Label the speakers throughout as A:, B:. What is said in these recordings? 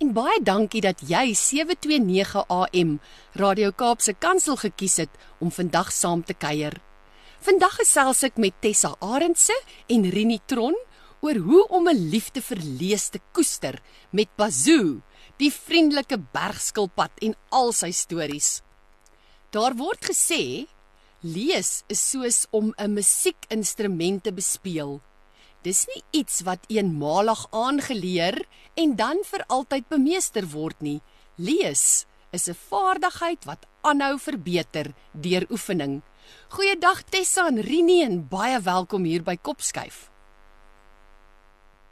A: en baie dankie dat jy 729 AM Radio Kaapse Kansel gekies het om vandag saam te kuier. Vandag gesels ek met Tessa Arendse en Rini Tron oor hoe om 'n liefde vir lees te koester met Bazoo, die vriendelike bergskilpad en al sy stories. Daar word gesê lees is soos om 'n musiekinstrument te bespeel. Dis nie iets wat eenmalig aangeleer en dan vir altyd bemeester word nie. Lees is 'n vaardigheid wat aanhou verbeter deur oefening. Goeiedag Tessa en Rini en baie welkom hier by Kopskuif.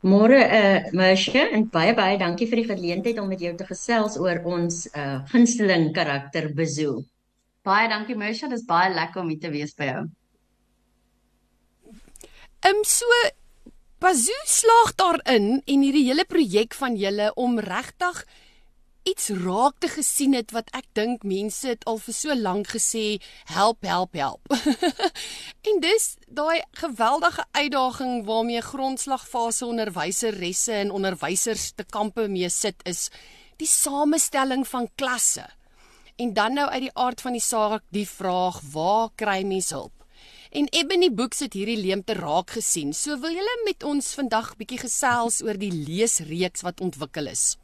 B: Môre eh uh, Mersje en baie baie dankie vir die geleentheid om met jou te gesels oor ons eh uh, gunsteling karakter Bezo.
C: Baie dankie Mersje, dis baie lekker om hier te wees by jou.
A: Ehm um, so Bazoo slaag daarin en hierdie hele projek van julle om regtig iets raak te gesien het wat ek dink mense het al vir so lank gesê help help help. en dis daai geweldige uitdaging waarmee grondslagfase onderwyseresse en onderwysers te kampe mee sit is die samestelling van klasse. En dan nou uit die aard van die saak die vraag waar kry mens hulp? En Ebony Books het hierdie leemte raak gesien. So wil julle met ons vandag bietjie gesels oor die leesreeks wat ontwikkel is.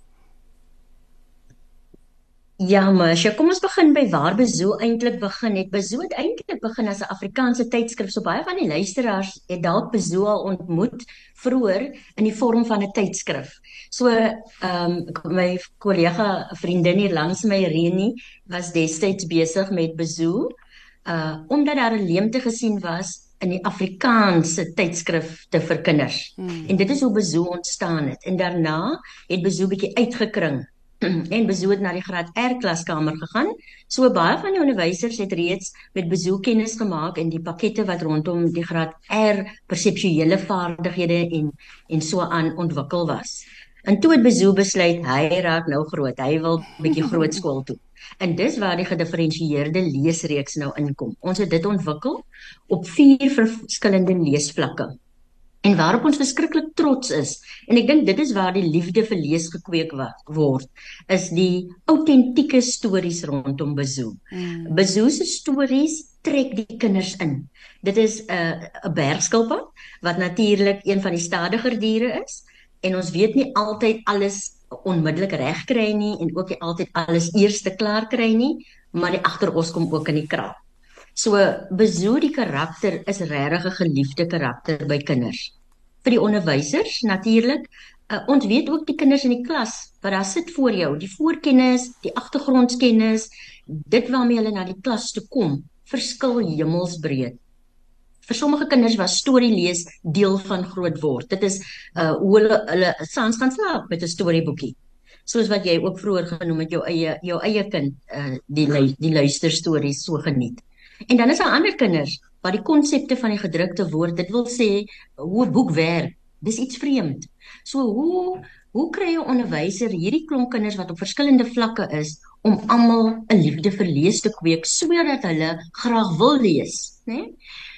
B: Ja, jy kom ons begin by waar Bezo eintlik begin het. Bezo het eintlik begin as 'n Afrikaanse tydskrif. So baie van die luisteraars het dalk Bezo al ontmoet vroeër in die vorm van 'n tydskrif. So ehm um, my kollega vriendin hier langs my Reni was destyds besig met Bezo uh omdat daar 'n leemte gesien was in die Afrikaanse tydskrifte vir kinders. Hmm. En dit is hoe Bezo ontstaan het. En daarna het Bezo bietjie uitgekring en Bezo het na die graad R klaskamer gegaan. So baie van die onderwysers het reeds met Bezo kennis gemaak in die pakkette wat rondom die graad R perseptuele vaardighede en en so aan ontwikkel was. En toe het Bezo besluit hy raak nou groot. Hy wil bietjie groot skool toe. En dis waar die gedifferensieerde leesreeks nou inkom. Ons het dit ontwikkel op vier verskillende leesvlakke. En waarop ons verskriklik trots is, en ek dink dit is waar die liefde vir lees gekweek word, is die autentieke stories rondom Bezo. Mm. Bezo se stories trek die kinders in. Dit is 'n uh, 'n bergskilpad wat natuurlik een van die stadiger diere is en ons weet nie altyd alles onmiddellik reg kry nie en ook nie altyd alles eerste klaar kry nie, maar die agteros kom ook in die kraal. So Bezo die karakter is regtig 'n geliefde karakter by kinders. Vir die onderwysers natuurlik, uh, ons weet ook die kinders in die klas wat daar sit voor jou, die voorkennis, die agtergrondkennis, dit waarmee hulle na die klas toe kom, verskil hemelsbreed vir sommige kinders was storie lees deel van groot word. Dit is uh hoe hulle hulle saans gaan slaap met 'n storieboekie. Soos wat jy ook vroeër genoem het jou eie jou eie kind uh die die luister stories so geniet. En dan is daar ander kinders wat die konsepte van die gedrukte woord, dit wil sê hoe 'n boek werk. Dis iets vreemd. So hoe hoe kry 'n onderwyser hierdie klomp kinders wat op verskillende vlakke is om almal 'n liefde vir lees te kweek sodat hulle graag wil lees, né? Nee?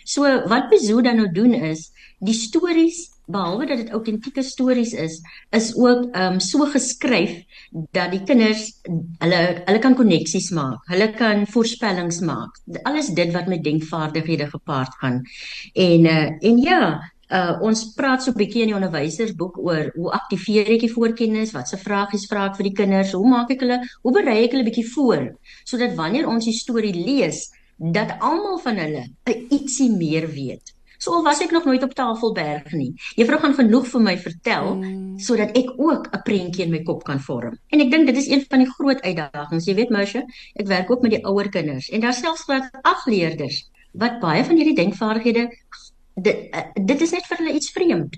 B: So wat Bezo dan nou doen is, die stories behalwe dat dit autentieke stories is, is ook ehm um, so geskryf dat die kinders hulle hulle kan koneksies maak. Hulle kan voorspellings maak. Alles dit wat met denkvaardighede gepaard gaan. En uh, en ja, Uh, ons praat so 'n bietjie in die onderwysersboek oor hoe aktiveer ek die voorkennis, wat se vragies vra ek vir die kinders, hoe maak ek hulle, hoe berei ek hulle bietjie voor sodat wanneer ons die storie lees, dat almal van hulle 'n ietsie meer weet. So al was ek nog nooit op Tafelberg nie. Juffrou gaan genoeg vir my vertel mm. sodat ek ook 'n prentjie in my kop kan vorm. En ek dink dit is een van die groot uitdagings. Jy weet Mersha, ek werk ook met die ouer kinders en daar selfs graad 8 leerders wat baie van hierdie denkvaardighede dit, dit is net vir hulle iets vreemd.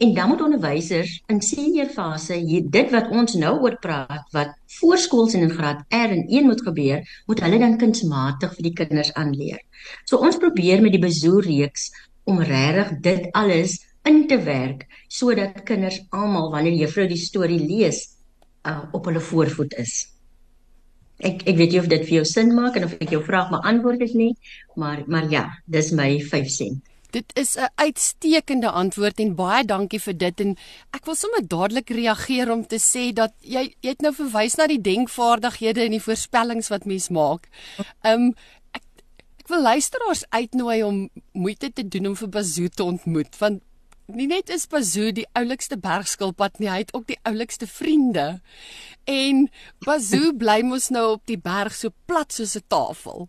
B: En dan moet onderwysers in senior fase dit wat ons nou oor praat wat voorskools en in graad R en 1 moet gebeur, moet hulle dan kunsmatig vir die kinders aanleer. So ons probeer met die bezoer reeks om regtig dit alles in te werk sodat kinders almal wanneer juffrou die storie lees uh, op hulle voorvoet is. Ek ek weet nie of dit vir jou sin maak en of ek jou vraag beantwoord het nie, maar maar ja, dis my 5 sent.
A: Dit is 'n uitstekende antwoord en baie dankie vir dit en ek wil sommer dadelik reageer om te sê dat jy jy het nou verwys na die denkvaardighede en die voorspellings wat mens maak. Um ek ek wil luisteraars uitnooi om moeite te doen om vir Bazoo te ontmoet want nie net is Bazoo die oulikste bergskilpad nie, hy het ook die oulikste vriende. En Bazoo bly mos nou op die berg so plat soos 'n tafel.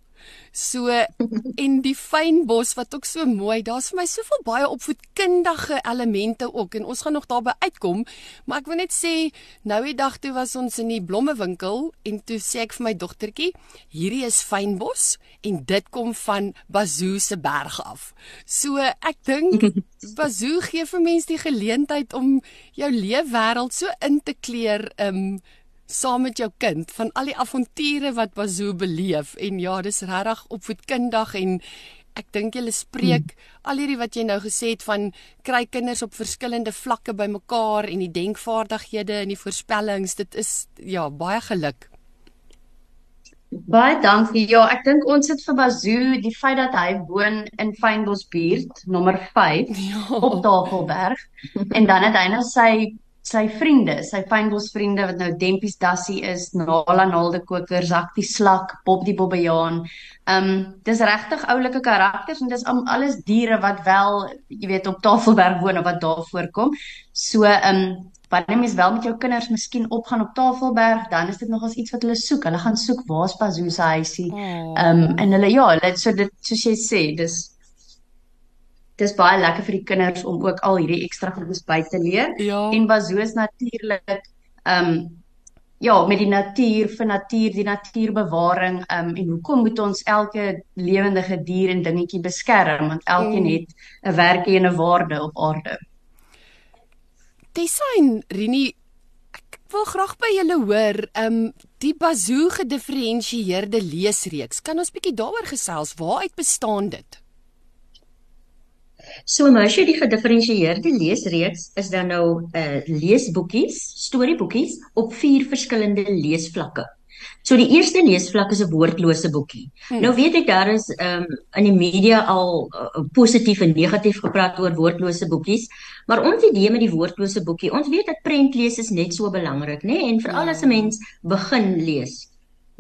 A: So en die fynbos wat ook so mooi. Daar's vir my soveel baie opvoedkundige elemente ook en ons gaan nog daarby uitkom, maar ek wil net sê nou die dag toe was ons in die blommewinkel en toe sê ek vir my dogtertjie, hierdie is fynbos en dit kom van Bazoo se berg af. So ek dink Bazoo gee vir mense die geleentheid om jou leefwêreld so in te kleur, um saam met jou kind van al die avonture wat Bazoo beleef en ja, dis regtig opvoedkundig en ek dink julle spreek hmm. al hierdie wat jy nou gesê het van kry kinders op verskillende vlakke bymekaar en die denkvaardighede en die voorspellings, dit is ja, baie geluk.
C: Baie dankie. Ja, ek dink ons sit vir Bazoo die feit dat hy woon in Fynbos buurt, nommer 5 ja. op Tafelberg en dan het hy nou sy sy vriende, sy fynbos vriende wat nou Dempies Dassie is, Nala Nalde Koker, Zak die Slak, Bob die Bobbejaan. Ehm um, dis regtig oulike karakters en dis al alles diere wat wel, jy weet, op Tafelberg woon of wat daar voorkom. So ehm um, wanneer mens wel met jou kinders miskien opgaan op Tafelberg, dan is dit nogals iets wat hulle soek. Hulle gaan soek waar's Bazoo se huisie. Oh. Ehm um, en hulle ja, hulle so dit soos jy sê, dis dis baie lekker vir die kinders om ook al hierdie ekstra goedjies by te leer. Ja. En Bazoos natuurlik ehm um, ja, met die natuur vir natuur, die natuurbewaring ehm um, en hoekom moet ons elke lewendige dier en dingetjie beskerm want elkeen mm. het 'n werkie en 'n waarde op aarde.
A: Design Rini ek wil graag by julle hoor, ehm um, die Bazoo gedifferensieerde leesreeks. Kan ons bietjie daaroor gesels? Waaruit bestaan dit?
B: So jy die gedifferensieerde leesreeks is dan nou 'n uh, eh, leesboekies, storieboekies op vier verskillende leesvlakke. So die eerste leesvlak is 'n woordlose boekie. Hmm. Nou weet ek daar is um, in die media al uh, positief en negatief gepraat oor woordlose boekies, maar ons idee met die woordlose boekie, ons weet dat prentlees is net so belangrik, nê, en veral as 'n ja. mens begin lees.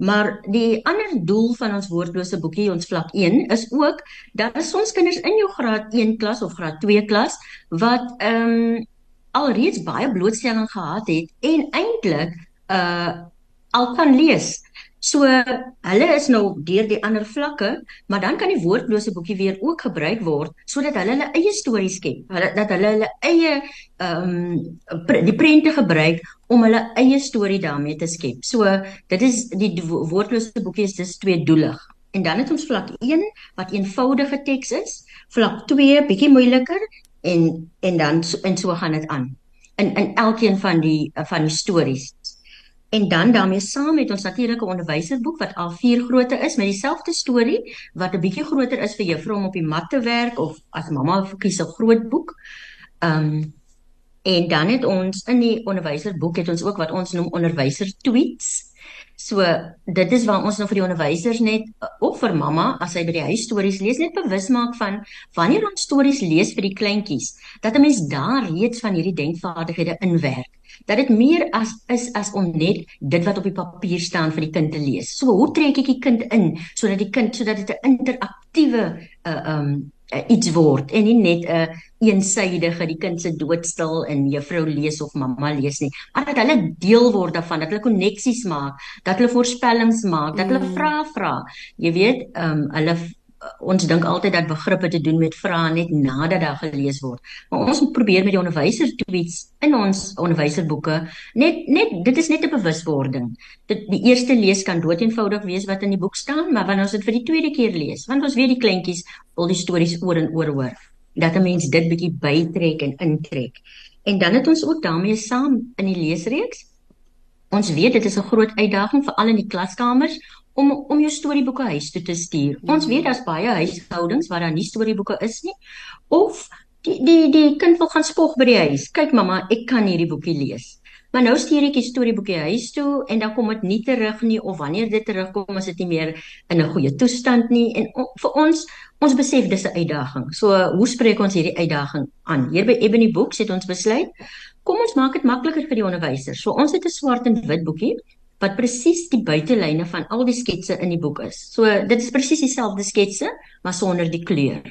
B: Maar die ander doel van ons woordlose boekie, ons vlak 1, is ook dat er soms kinders in jou graad 1 klas of graad 2 klas wat ehm um, alreeds baie blootstelling gehad het en eintlik uh al kan lees. So hulle is nou deur die ander vlakke, maar dan kan die woordlose boekie weer ook gebruik word sodat hulle hulle eie stories skep. Hulle dat hulle hulle eie ehm um, die prente gebruik om hulle eie storie daarmee te skep. So dit is die woordlose boekie is dis tweedoelig. En dan het ons vlak 1 wat eenvoudige teks is, vlak 2 bietjie moeiliker en en dan en so gaan dit aan. In in elkeen van die van die stories. En dan daarmee saam met ons natuurlike onderwyserboek wat A4 grootte is met dieselfde storie wat 'n bietjie groter is vir juffrou om op die mat te werk of as mamma kies 'n groot boek. Um en dan het ons in die onderwyserboek het ons ook wat ons noem onderwyser tweets. So dit is waar ons nou vir die onderwysers net of vir mamma as hy by die huis stories lees net bewus maak van wanneer ons stories lees vir die kleintjies dat 'n mens daar reeds van hierdie denkvaardighede inwerk dat dit meer as is as om net dit wat op die papier staan vir die kind te lees. So hoe trek ek die kind in sodat die kind sodat dit 'n interaktiewe uh, um uh, iets word en nie net 'n uh, eensydige die kind se doodstil en juffrou lees of mamma lees nie, maar dat hulle deel word daarvan, dat hulle koneksies maak, dat hulle voorspellings maak, dat hulle mm. vra vra. Jy weet, um hulle ons dink altyd dat begrippe te doen met vrae net nadat daar gelees word. Maar ons moet probeer met die onderwyser tweets in ons onderwyserboeke net net dit is net 'n bewuswording. Dit die eerste lees kan doeteenvoudig wees wat in die boek staan, maar wanneer ons dit vir die tweede keer lees, want ons weet die kleintjies wil die stories oor en oor hoor. dat 'n mens dit bietjie bytrek en intrek. En dan het ons ook daarmee saam in die leesreeks. Ons weet dit is 'n groot uitdaging vir al in die klaskamers om om jou storieboeke huis toe te stuur. Ons weet daar's baie huishoudings waar daar nie storieboeke is nie of die die die kind wil gaan spog by die huis. Kyk mamma, ek kan hierdie boekie lees. Maar nou stuur ek die storieboekie huis toe en dan kom dit nie terug nie of wanneer dit terugkom is dit nie meer in 'n goeie toestand nie en o, vir ons ons besef dis 'n uitdaging. So hoe spreek ons hierdie uitdaging aan? Hier by Ebony Books het ons besluit kom ons maak dit makliker vir die onderwysers. So ons het 'n swart en wit boekie wat presies die buitelyne van al die sketse in die boek is. So dit is presies dieselfde sketse maar sonder die kleur.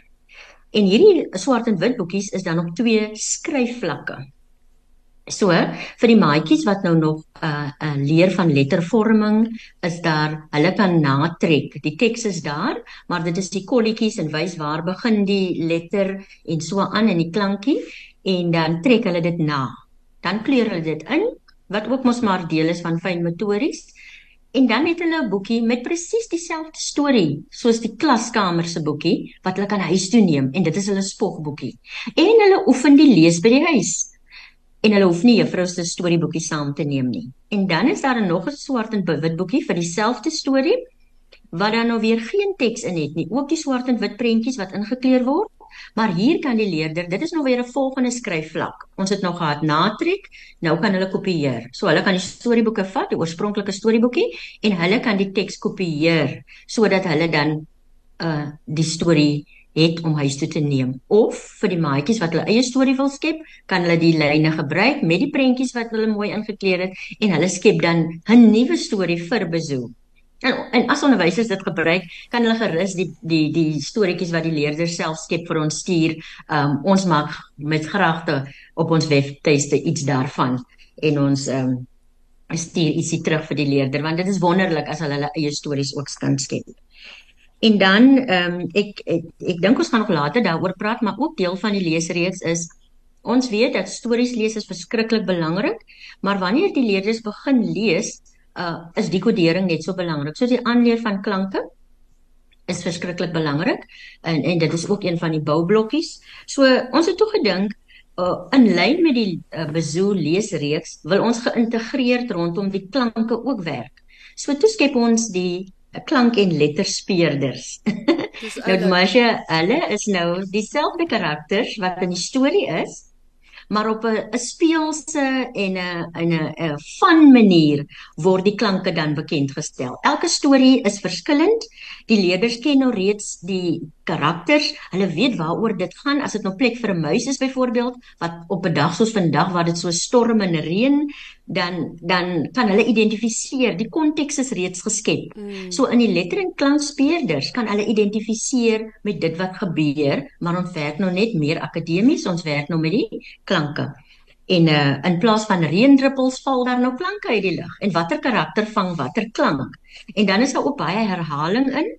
B: En hierdie swart en wit boekies is dan op twee skryfvlakke. So vir die maatjies wat nou nog 'n uh, uh, leer van lettervorming is daar, hulle kan natrek. Die teks is daar, maar dit is die kolletjies en wys waar begin die letter en so aan in die klankie en dan trek hulle dit na. Dan kleur hulle dit in wat ook mos maar deel is van fyn motories. En dan het hulle 'n boekie met presies dieselfde storie soos die klaskamer se boekie wat hulle kan huis toe neem en dit is hulle spogboekie. En hulle oefen die lees by die huis en hulle hoef nie juffrou se storieboekie saam te neem nie. En dan is daar nog 'n swart en wit boekie vir dieselfde storie wat dan nou weer geen teks in het nie. Ook die swart en wit prentjies wat ingekleur word. Maar hier kan die leerder, dit is nou weer 'n volgende skryfvlak. Ons het nog gehad natrek, nou kan hulle kopieer. So hulle kan die storieboeke vat, die oorspronklike storieboekie en hulle kan die teks kopieer sodat hulle dan uh die storie het om huis toe te neem of vir die maatjies wat hulle eie storie wil skep, kan hulle die lyne gebruik met die prentjies wat hulle mooi ingekleer het en hulle skep dan 'n nuwe storie vir bezoek. En en as onderwysers dit gebruik, kan hulle gerus die die die storieetjies wat die leerders self skep vir ons stuur. Um ons maak met graagte op ons webtuiste iets daarvan en ons um stuur ietsie terug vir die leerder want dit is wonderlik as hulle hulle eie stories ook kan skep. En dan ehm um, ek ek, ek dink ons gaan nog later daaroor praat, maar ook deel van die leesreeks is ons weet dat stories lees is verskriklik belangrik, maar wanneer die leerders begin lees, uh is dekodering net so belangrik. So die aanleer van klanke is verskriklik belangrik en en dit is ook een van die boublokkies. So ons het toe gedink uh in lyn met die uh, Bezoe leesreeks wil ons geïntegreerd rondom die klanke ook werk. So toe skep ons die klank en letterspeerders. nou Masha, hulle is nou dieselfde karakters wat in die storie is, maar op 'n speelse en 'n in 'n 'n van manier word die klanke dan bekend gestel. Elke storie is verskillend. Die leerders ken nou reeds die karakters. Hulle weet waaroor dit gaan. As dit nou plek vir 'n muis is byvoorbeeld, wat op 'n dag soos vandag waar dit so storm en reën, dan dan kan hulle identifiseer. Die konteks is reeds geskep. Mm. So in die letter en klankspeerders kan hulle identifiseer met dit wat gebeur, maar ons werk nou net meer akademies. Ons werk nou met die klanke. En uh in plaas van reendruppels val daar nou klanke uit die lug. En watter karakter vang watter klank? En dan is daar ook baie herhaling in.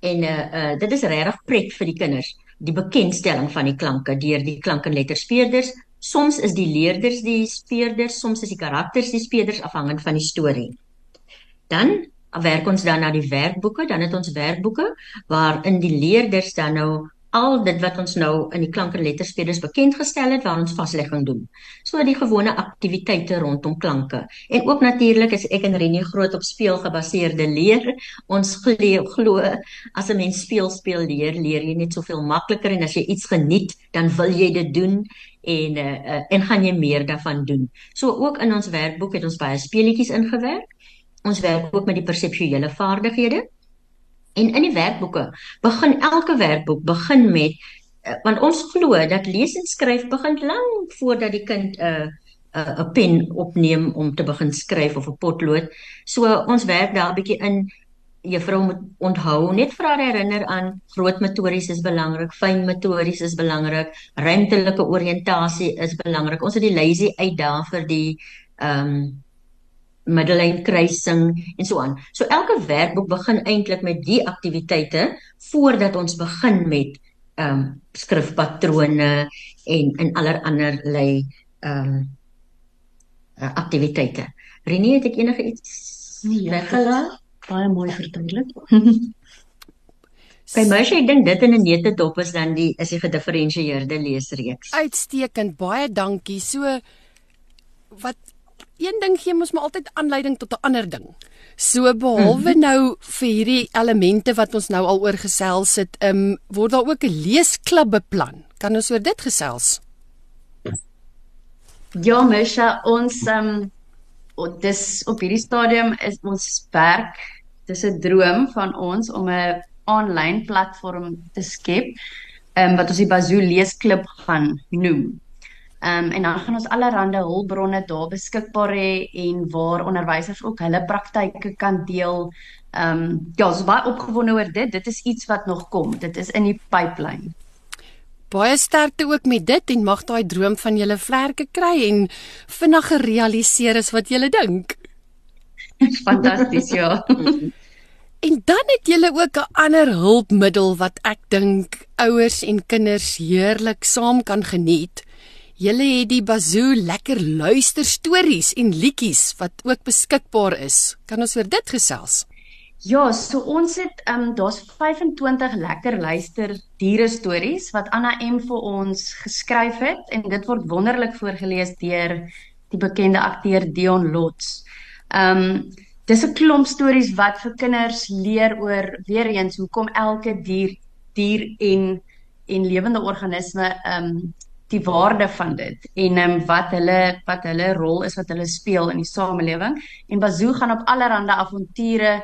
B: En uh uh dit is regtig pret vir die kinders, die bekendstelling van die klanke deur die klank en letterspeerders. Soms is die leerders die speerders, soms is die karakters die speerders afhangend van die storie. Dan werk ons dan na die werkboeke, dan het ons werkboeke waarin die leerders dan nou al dit wat ons nou in die klank en letterspelers bekend gestel het waar ons vaslegging doen. So die gewone aktiwiteite rondom klanke. En ook natuurlik is ek en Renie groot op speelgebaseerde leer. Ons glo glo as 'n mens speel speel leer, leer jy net soveel makliker en as jy iets geniet, dan wil jy dit doen en uh, en gaan jy meer daarvan doen. So ook in ons werkboek het ons baie speletjies ingewerk. Ons werk ook met die perseptuele vaardighede. En in die werkboeke begin elke werkboek begin met uh, want ons glo dat lees en skryf begin lank voordat die kind 'n uh, 'n uh, pen opneem om te begin skryf of 'n potlood. So ons werk daar 'n bietjie in juffrou moet onthou net vir haar herinner aan groot motories is belangrik, fyn motories is belangrik, ruimtelike oriëntasie is belangrik. Ons het die lazy uitdaag vir die ehm um, middellyn kruising en so aan. So elke werkboek begin eintlik met die aktiwiteite voordat ons begin met ehm um, skrifpatrone en en allerlei ehm um, aktiwiteite. Renie, het ek enige iets
C: nee, weggelaat? Baie mooi verduidelik.
B: By my sê ek dink dit in 'n neutedop is dan die is die gedifferensieerde leesreeks.
A: Uitstekend, baie dankie. So wat een ding gee mos maar altyd aanleiding tot 'n ander ding. So behalwe mm -hmm. nou vir hierdie elemente wat ons nou al oor gesels het, ehm um, word daar ook 'n leesklub beplan. Kan ons oor dit gesels?
C: Ja, Misha, ons ehm um, dis op hierdie stadium is ons werk. Dis 'n droom van ons om 'n aanlyn platform te skep, um, wat ons die Bazoo leesklub gaan noem. Ehm um, en dan gaan ons allerlei hulpbronne daar beskikbaar hê en waar onderwysers ook hulle praktyke kan deel. Ehm um, ja, is baie opgewonde oor dit. Dit is iets wat nog kom. Dit is in die pipeline.
A: Baie sterkte ook met dit en mag daai droom van julle vlerke kry en vinnig gerealiseer is wat julle dink.
C: Fantasties, ja.
A: En dan het julle ook 'n ander hulpmiddel wat ek dink ouers en kinders heerlik saam kan geniet. Julle het die Bazoo lekker luister stories en liedjies wat ook beskikbaar is. Kan ons oor dit gesels?
C: Ja, so ons het ehm um, daar's 25 lekker luister diere stories wat Anna M vir ons geskryf het en dit word wonderlik voorgeles deur die bekende akteur Dion Lots. Ehm um, dis 'n klomp stories wat vir kinders leer oor weer eens hoekom elke dier dier en en lewende organisme ehm um, die waarde van dit en ehm um, wat hulle wat hulle rol is wat hulle speel in die samelewing. En Bazoo gaan op allerlei avonture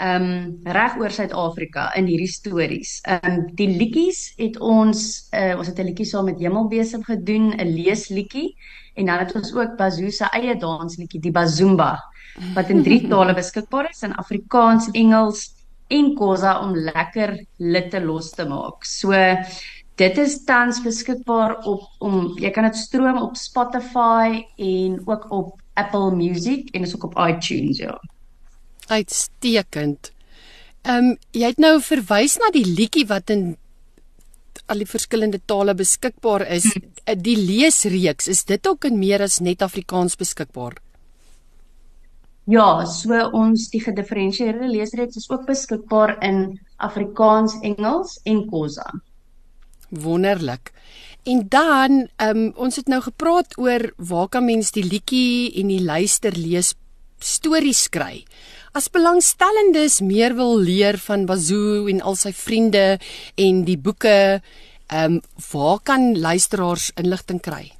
C: ehm um, reg oor Suid-Afrika in hierdie stories. Ehm um, die liedjies het ons uh, ons het 'n liedjie saam met Hemelbesem gedoen, 'n leesliedjie. En dan het ons ook Bazoo se eie dansliedjie, die Bazumba wat in drie tale beskikbaar is in Afrikaans, Engels en Khoza om lekker litte los te maak. So Dit is tans beskikbaar op om jy kan dit stroom op Spotify en ook op Apple Music en is ook op iTunes ja.
A: Uitstekend. Ehm um, jy het nou verwys na die liedjie wat in al die verskillende tale beskikbaar is. Eh, die leesreeks, is dit ook in meer as net Afrikaans beskikbaar?
C: Ja, so ons die gedifferensieerde leesreeks is ook beskikbaar in Afrikaans, Engels en Khoza.
A: Wonderlik. En dan, ehm um, ons het nou gepraat oor waar kan mens die liedjie en die luister lees stories kry. As belangstellendes meer wil leer van Bazoo en al sy vriende en die boeke, ehm um, waar kan luisteraars inligting kry?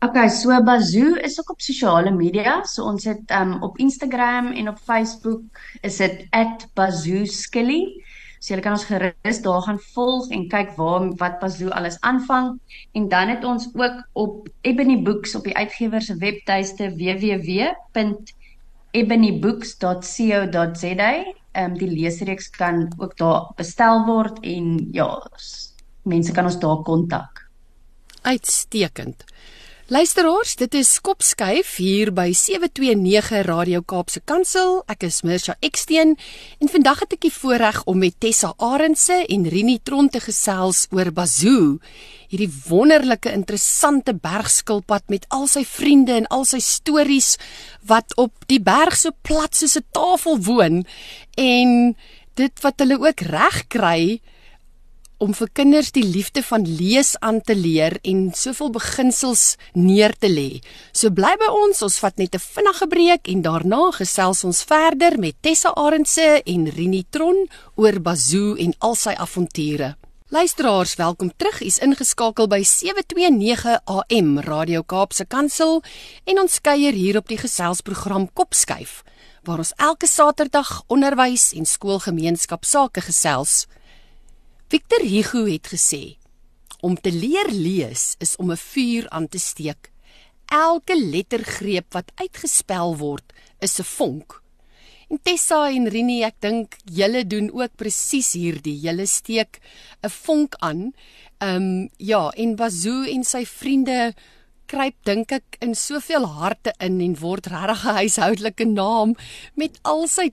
C: Okay, so Bazoo is ook op sosiale media. So ons het ehm um, op Instagram en op Facebook is dit @bazooskilly. So julle kan ons gerus daar gaan volg en kyk waar wat Bazoo alles aanvang en dan het ons ook op Ebony Books op die uitgewer se webtuiste www.ebonybooks.co.za. Ehm um, die leesreeks kan ook daar bestel word en ja, mense kan ons daar kontak.
A: Uitstekend. Luisteraars, dit is Kopskuif hier by 729 Radio Kaapse Kansel. Ek is Mirsha Eksteen en vandag het ek die voorreg om met Tessa Arendse en Rini Tron te gesels oor Bazoo, hierdie wonderlike interessante bergskilpad met al sy vriende en al sy stories wat op die berg so plat soos 'n tafel woon en dit wat hulle ook reg kry om vir kinders die liefde van lees aan te leer en soveel beginsels neer te lê. So bly by ons, ons vat net 'n vinnige breek en daarna gesels ons verder met Tessa Arendse en Rini Tron oor Bazoo en al sy avonture. Luisteraars, welkom terug. U's ingeskakel by 729 AM Radio Kaapse Kansel en ons kuier hier op die geselsprogram Kopskuif waar ons elke Saterdag onderwys en skoolgemeenskap sake gesels. Victor Hugo het gesê: Om te leer lees is om 'n vuur aan te steek. Elke lettergreep wat uitgespel word, is 'n vonk. En Tessa en Rini, ek dink julle doen ook presies hierdie. Julle steek 'n vonk aan. Ehm um, ja, en Bazoo en sy vriende kruip dink ek in soveel harte in en word regtig 'n huishoudelike naam met al sy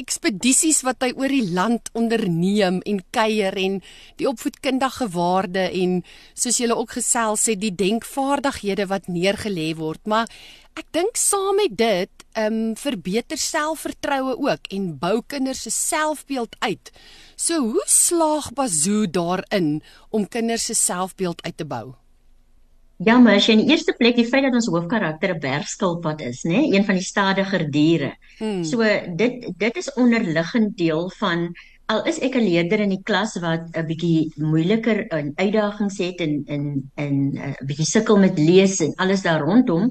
A: ekspedisies wat hy oor die land onderneem en kuier en die opvoedkundige waarde en soos julle ook gesels het die denkvaardighede wat neergelê word maar ek dink saam met dit ehm um, verbeter selfvertroue ook en bou kinders se selfbeeld uit. So hoe slaag Bazoo daarin om kinders se selfbeeld uit te bou?
B: Ja, maar as jy in die eerste plek die feit dat ons hoofkarakter 'n bergskilpad is, nê, een van die stadiger diere. Hmm. So dit dit is onderliggend deel van al is ek 'n leerder in die klas wat 'n bietjie moeiliker in uitdagings het en in in 'n bietjie sukkel met lees en alles daar rondom.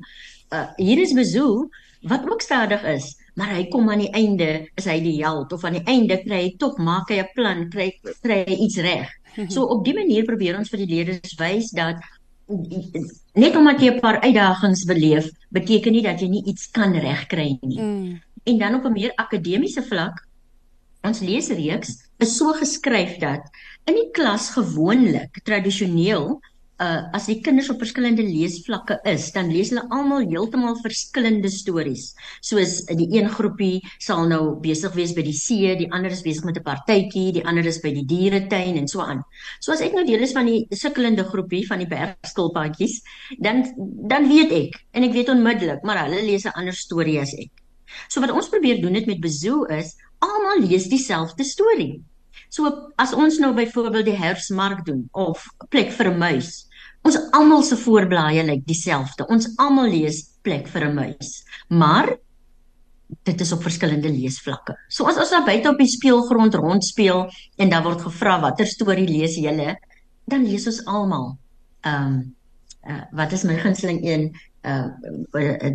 B: Uh, hier is Bezo wat ook stadig is, maar hy kom aan die einde is hy die held of aan die einde kry hy tog maak hy 'n plan, kry kry hy iets reg. So op dié manier probeer ons vir die leerders wys dat net omdat jy 'n paar uitdagings beleef, beteken nie dat jy nie iets kan regkry nie. Mm. En dan op 'n meer akademiese vlak, ons leesreeks is so geskryf dat in die klas gewoonlik tradisioneel uh as die kinders op verskillende leesvlakke is, dan lees hulle almal heeltemal verskillende stories. Soos die een groepie sal nou besig wees by die see, die ander is besig met 'n partytjie, die ander is by die dieretuin en so aan. So as ek nou deel is van die sukkelende groepie van die bergskilpaadjies, dan dan weet ek en ek weet onmiddellik, maar hulle lees 'n ander storie as ek. So wat ons probeer doen dit met Bezo is, almal lees dieselfde storie. So as ons nou byvoorbeeld die herfsmark doen of plek vir 'n muis, Ons almal se voorblaaie lyk dieselfde. Ons almal lees plek vir 'n muis. Maar dit is op verskillende leesvlakke. So as ons daar buite op die speelgrond rondspeel en dan word gevra watter storie lees julle, dan lees ons almal. Ehm um, uh, wat is my gunsteling een? Uh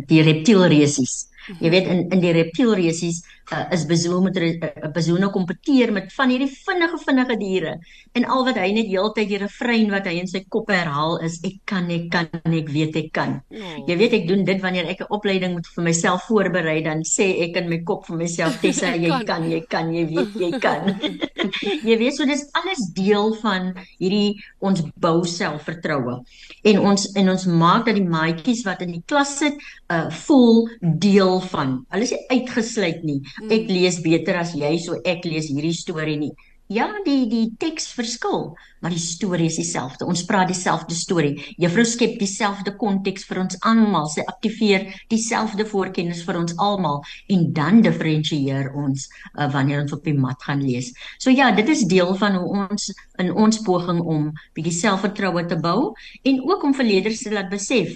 B: die reptielresies. Jy weet in in die reptielresies uh, is bezoek met 'n uh, bezoek nou kompeteer met van hierdie vinnige vinnige diere en al wat hy net heeltyd die refrein wat hy in sy kop herhaal is ek kan ek kan ek weet ek kan. Oh. Jy weet ek doen dit wanneer ek 'n opleiding moet vir myself voorberei dan sê ek in my kop vir myself Tessa jy kan. kan jy kan jy weet jy kan. jy weet so dis alles deel van hierdie ons bou selfvertroue en ons en ons maak dat die maatjies wat in die klas sit uh voel deel van. Hulle is uitgesluit nie. Hmm. Ek lees beter as jy, so ek lees hierdie storie nie. Ja, die die teks verskil, maar die storie is dieselfde. Ons praat dieselfde storie. Juffrou skep dieselfde konteks vir ons almal. Sy aktiveer dieselfde voorkennis vir ons almal en dan diferensieer ons uh, wanneer ons op die mat gaan lees. So ja, dit is deel van hoe ons in ons poging om bietjie selfvertroue te bou en ook om vir leerders te laat besef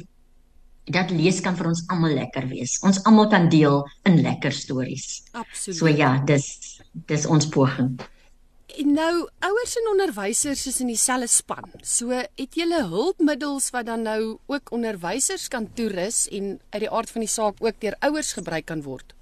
B: dat lees kan vir ons almal lekker wees. Ons almal kan deel in lekker stories.
A: Absoluut.
B: So ja, dis dis ons poging.
A: En nou ouers en onderwysers is in dieselfde span. So het julle hulpmiddels wat dan nou ook onderwysers kan toerus en uit die aard van die saak ook deur ouers gebruik kan word.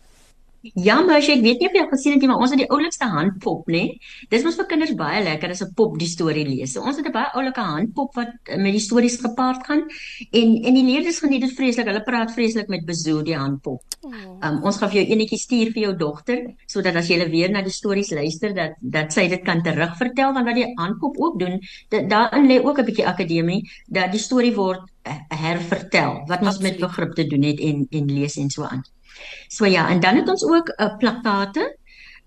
B: Ja, maar ek weet nie of jy gesien het nie, maar ons het die oulikste handpop, nê? Dis mos vir kinders baie lekker as 'n pop die storie lees. So ons het 'n baie oulike handpop wat eh, met die stories gepaard gaan en en die leerders geniet dit vreeslik. Hulle praat vreeslik met Bezo die handpop. Oh. Um, ons gaan vir jou enetjie stuur vir jou dogter sodat as jy weer na die stories luister dat dat sy dit kan terugvertel want wat die handpop ook doen, daarin lê ook 'n bietjie akademie dat die storie word eh, hervertel wat ons met begrip te doen het en en lees en so aan. So ja, en dan het ons ook 'n uh, plakkate.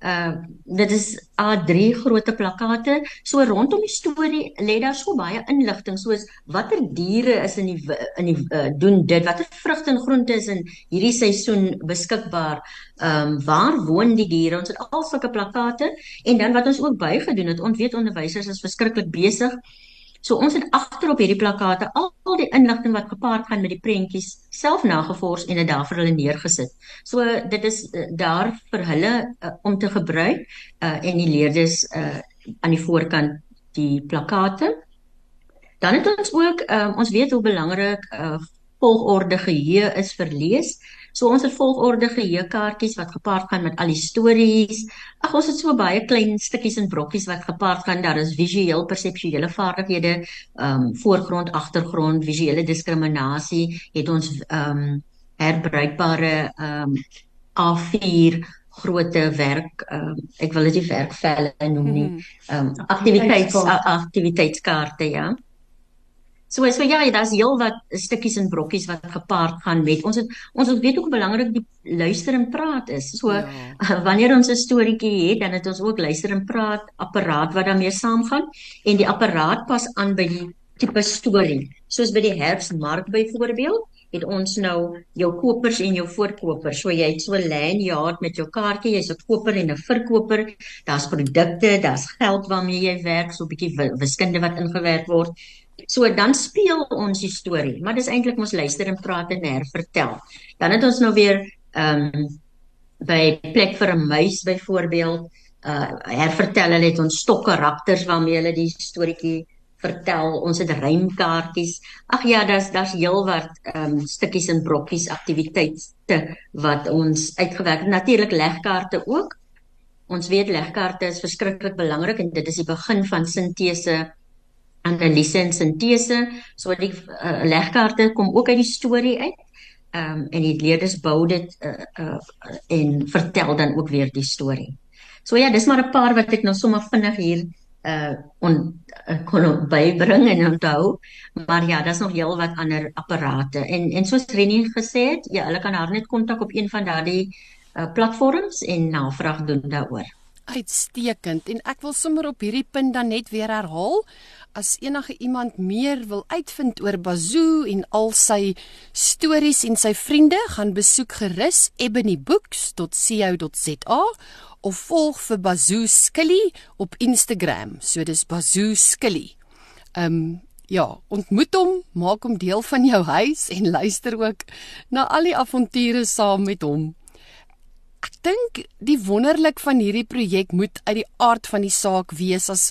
B: Uh dit is A3 grootte plakkate. So rondom die storie lê daar so baie inligting soos watter diere is in die in die uh, doen dit, watter vrugte en groente is in hierdie seisoen beskikbaar. Ehm um, waar woon die diere? Ons het al sulke plakkate en dan wat ons ook bygedoen het, ons weet onderwysers is verskriklik besig So ons het agter op hierdie plakate al, al die inligting wat gepaard gaan met die prentjies self nagevors en dit daar vir hulle neergesit. So dit is uh, daar vir hulle uh, om te gebruik uh, en die leerders uh, aan die voorkant die plakate. Dan het ons ook um, ons weet hoe belangrik uh, volgorde geheue is vir lees. So ons het volgorde geheuekaartjies wat gepaard gaan met al die stories. Ag ons het so baie klein stukkies en brokkies wat gepaard gaan. Daar is visueel perseptuele vaardighede, ehm um, voorgrond, agtergrond, visuele diskriminasie, het ons ehm um, herbruikbare ehm um, A4 grootte werk um, ek wil dit nie werkvelle noem nie. Mhm. Ehm um, aktiwiteits aktiwiteitskaarte ja. So so ja, daar's heel wat stukkies en brokkies wat gepaard gaan met. Ons het ons weet ook hoe belangrik die luister en praat is. So ja. wanneer ons 'n storieetjie het, dan het ons ook luister en praat apparaat wat daarmee saamgaan en die apparaat pas aan by die tipe storie. Soos by die herfsmark byvoorbeeld, het ons nou jou kopers en jou voorkopers. So jy het so 'n lanyard met jou kaartjie, jy's 'n koper en 'n verkoper. Daar's produkte, daar's geld waarmee jy werk, so 'n bietjie wiskunde wat ingewerk word. So dan speel ons die storie, maar dis eintlik ons luister en praat en hervertel. Dan het ons nou weer ehm um, by plek vir 'n muis byvoorbeeld, uh hervertel hulle het ons stokkarakters waarmee hulle die storieetjie vertel. Ons het rymkaartjies. Ag ja, daar's daar's heelwat ehm um, stukkies en brokkies aktiwiteite wat ons uitgewerk het. Natuurlik legkaarte ook. Ons weet legkaarte is verskriklik belangrik en dit is die begin van sintese analise en sintese. So die uh, legkaarte kom ook uit die storie uit. Ehm um, en die leerders bou dit uh, uh, en vertel dan ook weer die storie. So ja, dis maar 'n paar wat ek nou sommer vinnig hier uh on uh, kon bybring en onthou maar ja daar's nog heel wat ander apparate en en soos Renie gesê het ja hulle kan haar net kontak op een van daardie uh platforms en navraag doen daaroor
A: uitstekend en ek wil sommer op hierdie punt dan net weer herhaal as enige iemand meer wil uitvind oor Bazoo en al sy stories en sy vriende gaan besoek gerus ebonybooks.co.za of volg vir Bazoo Skilly op Instagram. So dis Bazoo Skilly. Ehm um, ja, ontmoet hom, maak hom deel van jou huis en luister ook na al die avonture saam met hom. Ek dink die wonderlik van hierdie projek moet uit die aard van die saak wees as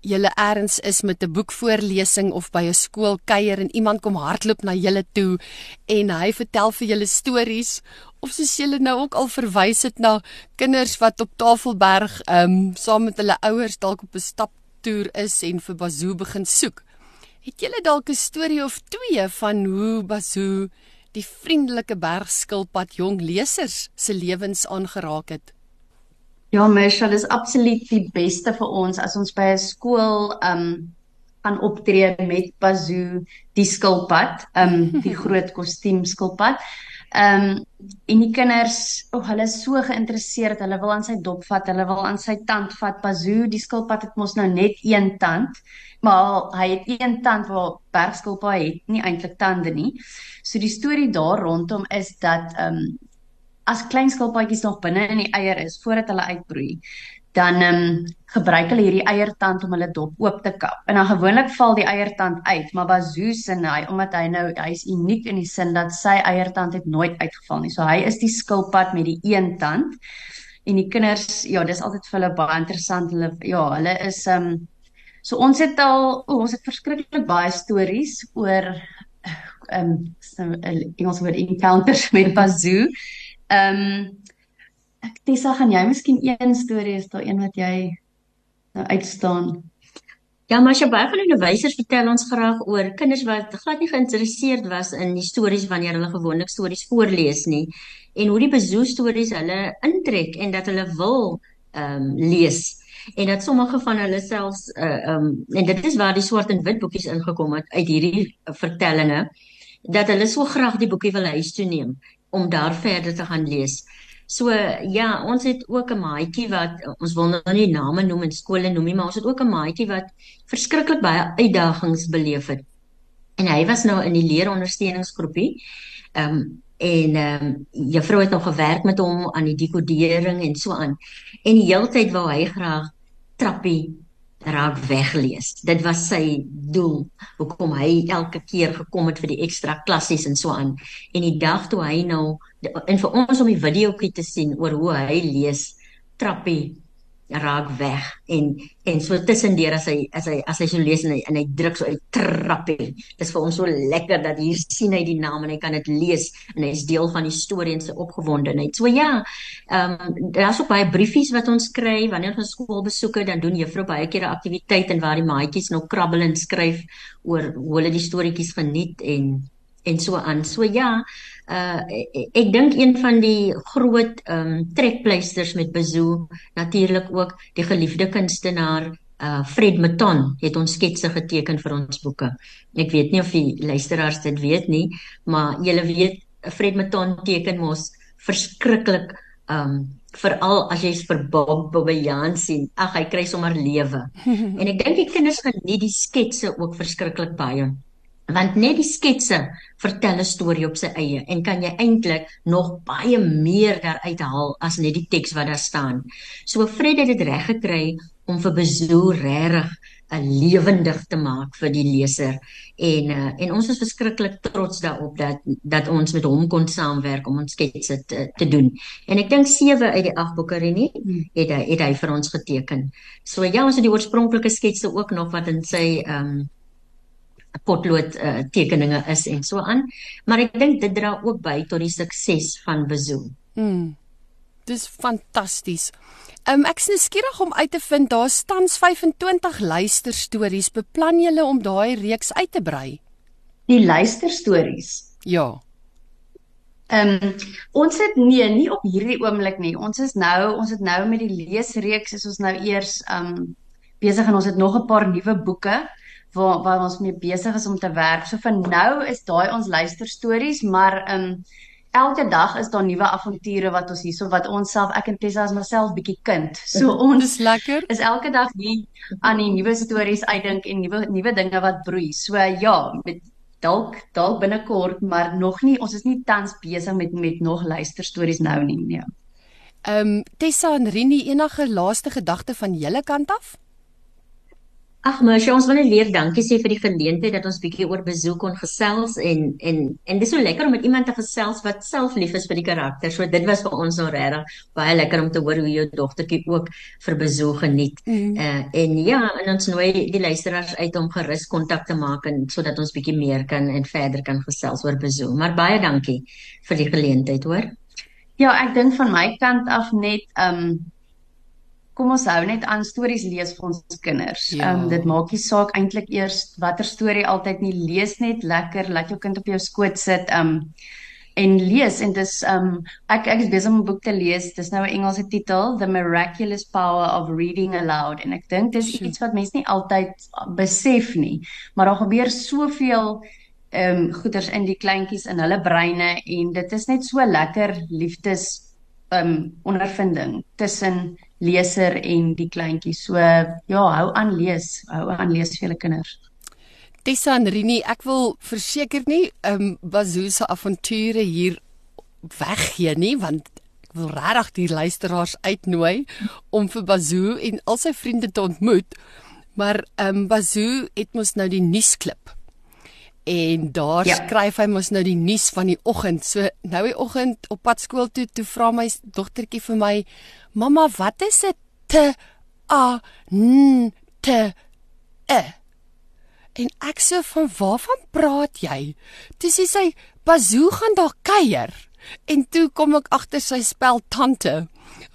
A: julle eers is met 'n boekvoorlesing of by 'n skool kuier en iemand kom hardloop na julle toe en hy vertel vir julle stories of soos julle nou ook al verwys het na kinders wat op Tafelberg ehm um, saam met hulle ouers dalk op 'n staptoer is en vir Bazoo begin soek. Het julle dalk 'n storie of twee van hoe Bazoo die vriendelike bergskilpad jong lesers se lewens aangeraak het?
C: Ja, Michelle is absoluut die beste vir ons as ons by 'n skool um gaan optree met Bazoo die skilpad, um die groot kostuum skilpad. Um en die kinders, oh, hulle is so geïnteresseerd. Hulle wil aan sy dop vat, hulle wil aan sy tand vat. Bazoo, die skilpad het mos nou net een tand, maar hy het een tand waar bergskilpad het nie eintlik tande nie. So die storie daar rondom is dat um as klein skilpaadjies nog binne in die eier is voordat hulle uitbroei, dan ehm um, gebruik hulle hierdie eiertand om hulle dop oop te kap. En dan gewoonlik val die eiertand uit, maar Bazoo se hy omdat hy nou hy's uniek in die sin dat sy eiertand het nooit uitgeval nie. So hy is die skilpad met die een tand. En die kinders, ja, dis altyd vir hulle baie interessant. Hulle ja, hulle is ehm um, so ons het al oh, ons het verskriklik baie stories oor ehm um, Engels woord encounters met Bazoo. Ehm um, Tessa, gaan jy miskien een storie is daar een wat jy nou uitstaan?
B: Ja, maar sy baie van die onderwysers vertel ons graag oor kinders wat glad nie geïnteresseerd was in die stories wanneer hulle gewoonlik stories voorlees nie en hoe die bezoe stories hulle intrek en dat hulle wil ehm um, lees en dat sommige van hulle selfs uh, ehm um, en dit is waar die swart en wit boekies ingekom het uit hierdie vertellinge dat hulle so graag die boekie wil huis toe neem om daar verder te gaan lees. So ja, ons het ook 'n maatjie wat ons wil nou nie name noem en skole noem nie, maar ons het ook 'n maatjie wat verskriklik baie uitdagings beleef het. En hy was nou in die leerondersteuningsgroepie. Ehm um, en ehm um, juffrou het nog gewerk met hom aan die dekodering en so aan. En die hele tyd wou hy graag trappie raak weglees. Dit was sy doel hoekom hy elke keer gekom het vir die ekstra klassies en so aan. En die dag toe hy nou en vir ons om die videoetjie te sien oor hoe hy lees Trappie raak weg en en so tussendeur as hy as hy as hy so lees en hy, en hy druk so uit trappie. Dis vir hom so lekker dat hier sien hy die naam en hy kan dit lees en hy is deel van die storie en sy opgewondenheid. So ja, ehm um, daar's ook baie briefies wat ons kry wanneer ons skool besoeke dan doen juffrou baie keer 'n aktiwiteit en waar die maatjies nou krabbel en skryf oor hoe hulle die storieetjies geniet en en so aan. So ja, uh ek dink een van die groot ehm um, trekpleisters met Bazoo natuurlik ook die geliefde kunstenaar uh Fred Maton het ons sketse geteken vir ons boeke. Ek weet nie of die luisteraars dit weet nie, maar julle weet Fred Maton teken mos verskriklik um veral as jy vir Bob Bobbejaan sien. Ag, hy kry sommer lewe. en ek dink die kinders geniet die sketse ook verskriklik baie want net die sketse vertel 'n storie op sy eie en kan jy eintlik nog baie meer daaruit haal as net die teks wat daar staan. So Fred het dit reg gekry om vir Bezoe regtig 'n lewendig te maak vir die leser en uh, en ons is verskriklik trots daarop dat dat ons met hom kon saamwerk om ons sketse te, te doen. En ek dink 7 uit die 8 boeke Renie het hy het hy vir ons geteken. So ja, ons het die oorspronklike sketse ook nog wat in sy ehm um, potlood uh, tekeninge is en so aan. Maar ek dink dit dra ook by tot die sukses van Bezoe.
A: Mm. Dis fantasties. Um, ek is nuuskierig om uit te vind daar staan 25 luisterstories. Beplan julle om daai reeks uit te brei?
C: Die luisterstories.
A: Ja.
C: Ehm um, ons het nee, nie op hierdie oomblik nie. Ons is nou, ons het nou met die leesreeks is ons nou eers ehm um, besig en ons het nog 'n paar nuwe boeke waar waar ons mee besig is om te werk. So vir nou is daai ons luisterstories, maar ehm um, elke dag is daar nuwe avonture wat ons hierso wat ons self ek en Tessa as myself bietjie kind. So ons
A: is lekker.
C: Is elke dag hier aan die nuwe stories uitdink en nuwe nuwe dinge wat broei. So ja, met dalk dalk binnekort, maar nog nie. Ons is nie tans besig met met nog luisterstories nou nie, nee.
A: Ehm um, Tessa en Rini enige laaste gedagte van julle kant af?
B: Ag maar sy ons wil net weer dankie sê vir die geleentheid dat ons bietjie oor besoek kon gesels en en en dis so lekker om met iemand te gesels wat self lief is vir die karakter. So dit was vir ons nou regtig baie lekker om te hoor hoe jou dogtertjie ook vir besoek geniet. Mm. Uh, en ja, en ons nooi die luisteraars uit om gerus kontak te maak en sodat ons bietjie meer kan en verder kan gesels oor besoek. Maar baie dankie vir die geleentheid, hoor.
C: Ja, ek dink van my kant af net um kom ons hou net aan stories lees vir ons kinders. Ehm ja. um, dit maak nie saak eintlik eers watter storie altyd nie lees net lekker, laat jou kind op jou skoot sit. Ehm um, en lees en dis um, ek ek is besig om 'n boek te lees. Dis nou 'n Engelse titel, The Miraculous Power of Reading Aloud en ek dink dis sure. iets wat mense nie altyd besef nie, maar daar gebeur soveel um, goeders in die kleintjies in hulle breine en dit is net so lekker liefdes um, ondervinding tussen leser en die kleintjies. So ja, hou aan lees, hou aan lees vir julle kinders.
A: Tessa en Rini, ek wil verseker nie um, Bazoo se avonture hier weggee nie, want ek wil regtig die luisteraars uitnooi om vir Bazoo en al sy vriende te ontmoet. Maar um, Bazoo het mos nou die nuusklip en daar ja. skryf hy mos nou die nuus van die oggend. So nou die oggend op pad skool toe, toe vra my dogtertjie vir my, "Mamma, wat is dit? T A N T E." En ek sê van waarvan praat jy? Toe sê sy, "Bazoo gaan daar kuier." En toe kom ek agter sy spel tante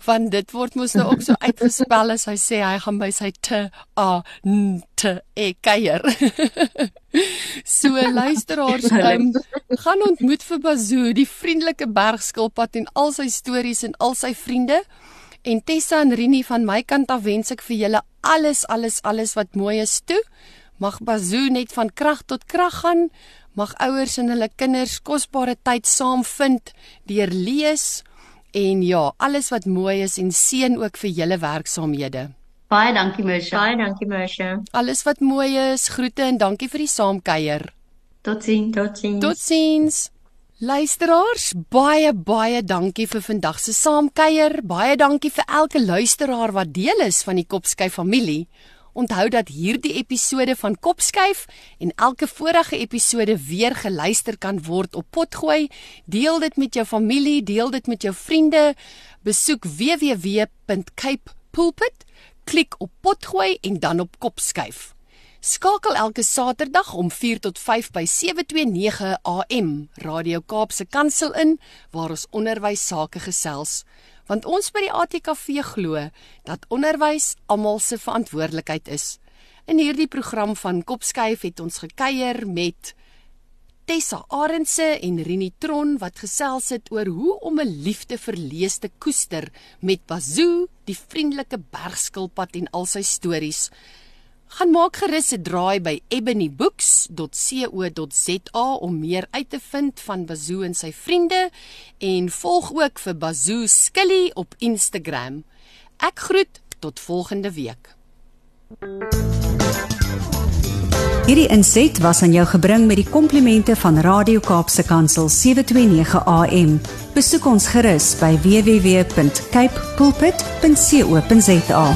A: want dit word mos nou ook so uitgespel as hy sê hy gaan by sy t a n t e kuier. so luisteraars, um, gaan ontmoet vir Bazoo, die vriendelike bergskilpad en al sy stories en al sy vriende. En Tessa en Rini van my kant af wens ek vir julle alles alles alles wat mooi is toe. Mag Bazoo net van krag tot krag gaan. Mag ouers en hulle kinders kosbare tyd saam vind deur lees En ja, alles wat mooi is en seën ook vir julle werksaamhede.
C: Baie dankie Mersha.
B: Baie dankie Mersha.
A: Alles wat mooi is, groete en dankie vir die saamkuier.
B: Totsiens, totsiens.
A: Totsiens. Luisteraars, baie baie dankie vir vandag se saamkuier. Baie dankie vir elke luisteraar wat deel is van die Kopsky familie. Onthou dat hierdie episode van Kopskuif en elke vorige episode weer geluister kan word op Potgooi. Deel dit met jou familie, deel dit met jou vriende. Besoek www.capepulpit, klik op Potgooi en dan op Kopskuif. Skakel elke Saterdag om 4 tot 5 by 729 AM Radio Kaapse Kansel in waar ons onderwys sake gesels want ons by die ATKV glo dat onderwys almal se verantwoordelikheid is. In hierdie program van Kopskuif het ons gekuier met Tessa Arendse en Rini Tron wat gesels het oor hoe om 'n liefde verlees te koester met Bazoo, die vriendelike bergskilpad en al sy stories. Gaan maak gerus 'n draai by ebonybooks.co.za om meer uit te vind van Bazoo en sy vriende en volg ook vir Bazoo Skilly op Instagram. Ek groet tot volgende week.
D: Hierdie inset was aan jou gebring met die komplimente van Radio Kaapse Kansel 729 AM. Besoek ons gerus by www.cape pulpit.co.za.